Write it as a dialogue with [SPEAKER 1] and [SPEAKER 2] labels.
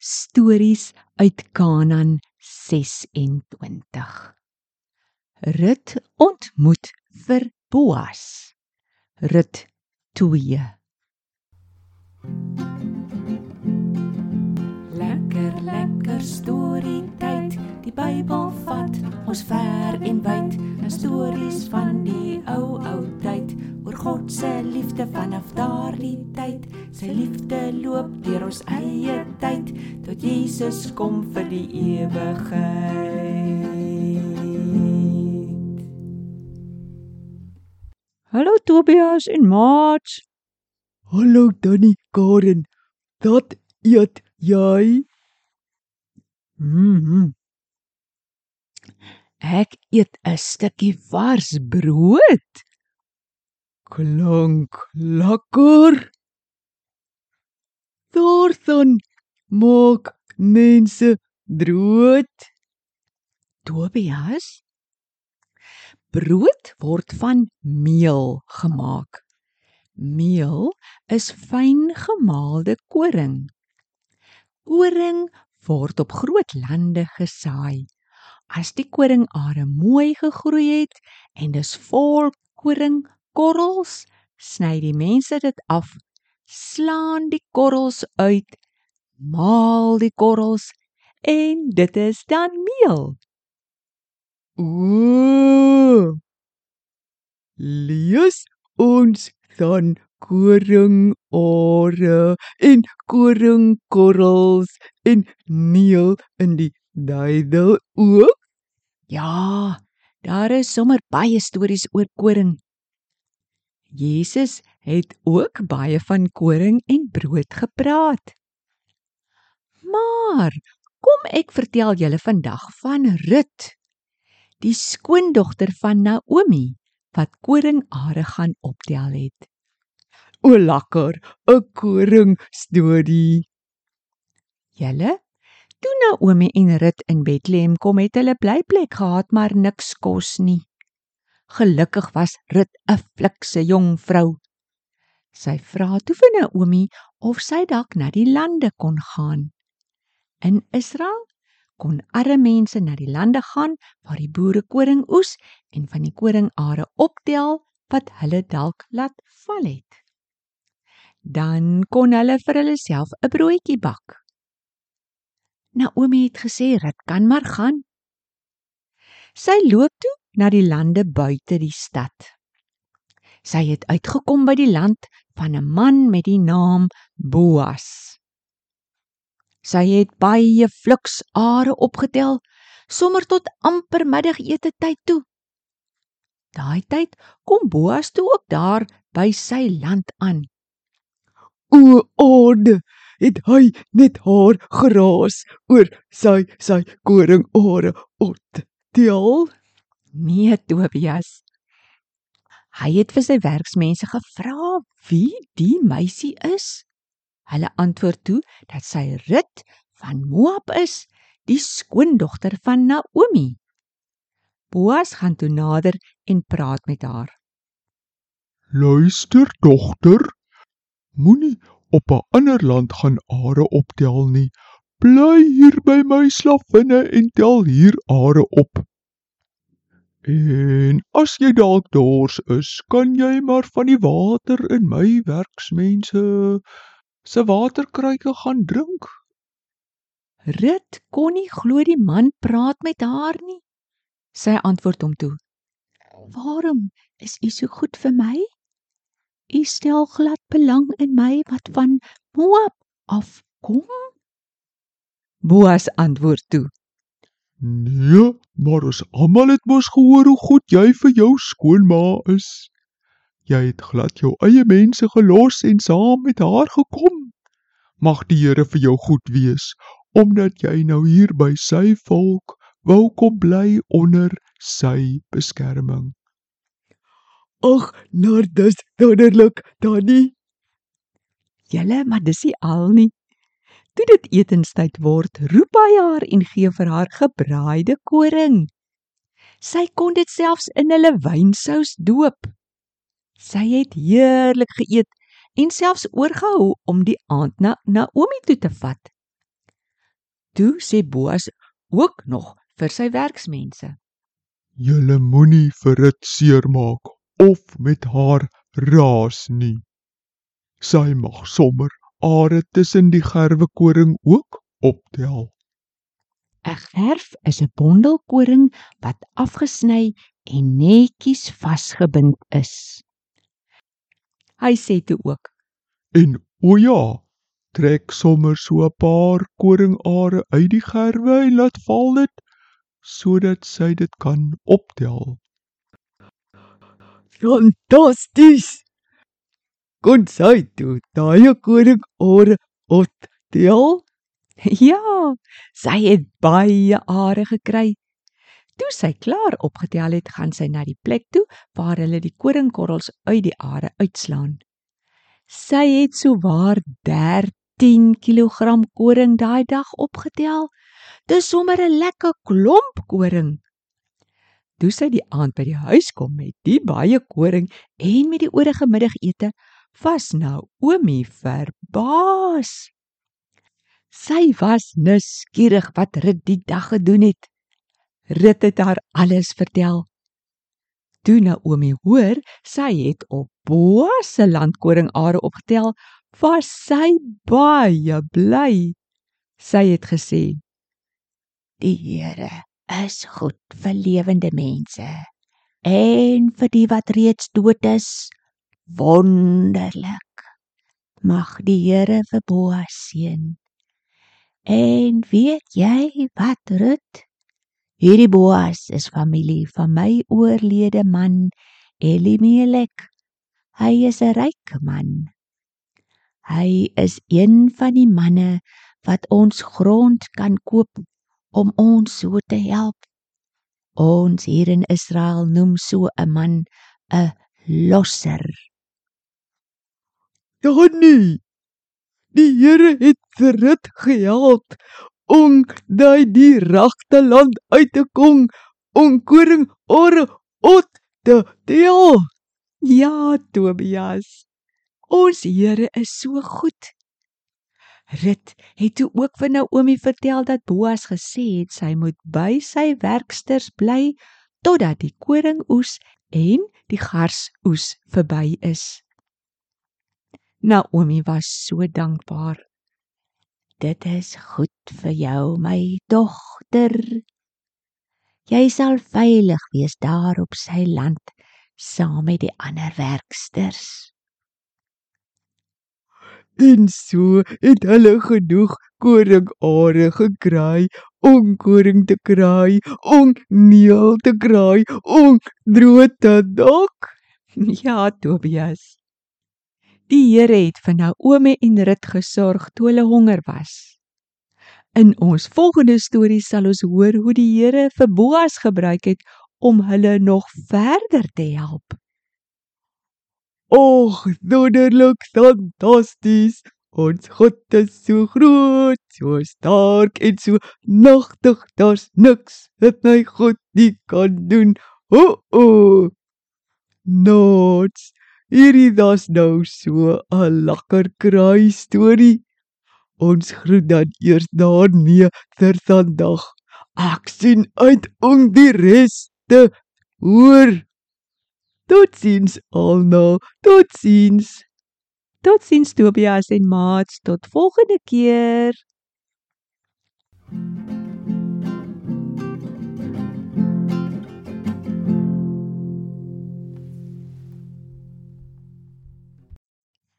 [SPEAKER 1] Stories uit Kanaan 26. Rut ontmoet vir Boas. Rut 2.
[SPEAKER 2] Lekker lekker storie tyd. Die Bybel vat ons ver en wyd. 'n Stories van die ou ou tyd oor God se liefde vanaf daardie tyd. Sy liefde loop deur ons eie tyd tot Jesus kom vir die ewigheid.
[SPEAKER 1] Hallo Tobias en Maats.
[SPEAKER 3] Hallo Danny Karen. Dat eet jy?
[SPEAKER 1] Mhm. Ek eet 'n stukkie vars brood.
[SPEAKER 3] Klink lekker. Daarson maak mense brood.
[SPEAKER 1] Tobias. Brood word van meel gemaak. Meel is fyn gemaalde koring. Koring word op groot lande gesaai. As die koringare mooi gegroei het en dis vol koringkorrels, sny die mense dit af, slaan die korrels uit, maal die korrels en dit is dan meel.
[SPEAKER 3] Ooh. Lees ons dan koringare en koringkorrels en meel in die Bybel ook?
[SPEAKER 1] Ja, daar is sommer baie stories oor koring. Jesus het ook baie van koring en brood gepraat. Maar kom ek vertel julle vandag van Rut, die skoondogter van Naomi wat koringare gaan optel het.
[SPEAKER 3] O lekker, 'n koring storie.
[SPEAKER 1] Julle Toe Naomi en Rut in Bethlehem kom, het hulle blyplek gehad, maar niks kos nie. Gelukkig was Rut 'n flikse jong vrou. Sy vra toe vir Naomi of sy dalk na die lande kon gaan. In Israel kon arme mense na die lande gaan waar die boere koring oes en van die koringare optel wat hulle dalk laat val het. Dan kon hulle vir hulle self 'n broodjie bak. Naomi het gesê Rut kan maar gaan. Sy loop toe na die lande buite die stad. Sy het uitgekom by die land van 'n man met die naam Boas. Sy het baie fliks are opgetel, sommer tot amper middagete tyd toe. Daai tyd kom Boas toe ook daar by sy land aan.
[SPEAKER 3] O orde, het hy net haar geraas oor sy sy koringare optel?
[SPEAKER 1] Nee, Tobias. Hy het vir sy werksmense gevra wie die meisie is. Hulle antwoord toe dat sy Rut van Moab is, die skoondogter van Naomi. Boas gaan toe nader en praat met haar.
[SPEAKER 4] Luister dogter, moenie op 'n ander land gaan are optel nie. Bly hier by my slavinne en tel hier are op. En as jy dalk dors is, kan jy maar van die water in my werksmense se waterkruike gaan drink.
[SPEAKER 1] Rut kon nie glo die man praat met haar nie. Sy antwoord hom toe: "Waarom is u so goed vir my? U stel glad belang in my wat van Moab afkom?" Boas antwoord toe:
[SPEAKER 4] Nee, maar ons almal het mos gehoor hoe goed jy vir jou skoonma is. Jy het glad jou eie mense gelos en saam met haar gekom. Mag die Here vir jou goed wees omdat jy nou hier by sy volk wou kom bly onder sy beskerming.
[SPEAKER 3] Ag, nou dis wonderlik, Danny.
[SPEAKER 1] "Julle, maar dis nie al nie. Toe dit etenstyd word, roep hy haar en gee vir haar gebraaide koring. Sy kon dit selfs in hulle wynsous doop. Sy het heerlik geëet en selfs oorgehou om die aand na Naomi toe te vat. Toe sê Boas ook nog vir sy werksmense:
[SPEAKER 4] Julle moenie vir dit seermaak of met haar raas nie. Sy mag sommer are tussen die gerwe koring ook optel.
[SPEAKER 1] 'n Gerf is 'n bondel koring wat afgesny en netjies vasgebind is. Hy sê toe ook:
[SPEAKER 4] En o ja, trek sommer so 'n paar koringare uit die gerwe en laat val dit sodat sy dit kan optel.
[SPEAKER 3] Fantasties. Kon sy toe daai koring ore optel?
[SPEAKER 1] Ja, sy het baie are gekry. Toe sy klaar opgetel het, gaan sy na die plek toe waar hulle die koringkorrels uit die are uitslaan. Sy het sowaar 13 kg koring daai dag opgetel. Dis sommer 'n lekker klomp koring. Toe sy die aand by die huis kom met die baie koring en met die oorige middagete, was Naomi verbaas. Sy was nuuskierig wat Rut die dag gedoen het. Rut het haar alles vertel. Toe Naomi hoor sy het op Boas se landkoringare opgetel, was sy baie bly. Sy het gesê:
[SPEAKER 2] Die Here is goed vir lewende mense en vir die wat reeds dood is wonderlik. Mag die Here vir Boas seën. En weet jy wat, Rut? Hierdie Boas is familie van my oorlede man Elimelek. Hy is 'n ryk man. Hy is een van die manne wat ons grond kan koop om ons so te help. Ons hier in Israel noem so 'n man 'n losser.
[SPEAKER 3] Donnie. Die Here het vir dit gehelp om daai die regte land uit te kom om koring ore op te deel.
[SPEAKER 1] Ja, Tobias. Ons Here is so goed. Rut het toe ook vir Naomi vertel dat Boas gesê het sy moet by sy werksters bly totdat die koringoes en die garsoes verby is. Naomi was so dankbaar.
[SPEAKER 2] Dit is goed vir jou, my dogter. Jy sal veilig wees daar op sy land saam met die ander werksters.
[SPEAKER 3] En so het hulle genoeg koringare gekry om koring te kry, om meel te kry, om brood te dok.
[SPEAKER 1] Ja, Tobias. Die Here het vir Naomi en Rut gesorg toe hulle honger was. In ons volgende storie sal ons hoor hoe die Here vir Boas gebruik het om hulle nog verder te help.
[SPEAKER 3] Och, wonderlik, fantasties. Ons God is so groot, so sterk en so nagtig. Daar's niks wat my God nie kan doen. O, oh, o. Oh. Nots. Hierdie was nou so 'n lekker kraai storie. Ons groet dan eers daarmee vir vandag. Ek sien uit om die res te hoor. Totsiens almal. Totsiens.
[SPEAKER 1] Totsiens Tobias en Mats. Tot volgende keer.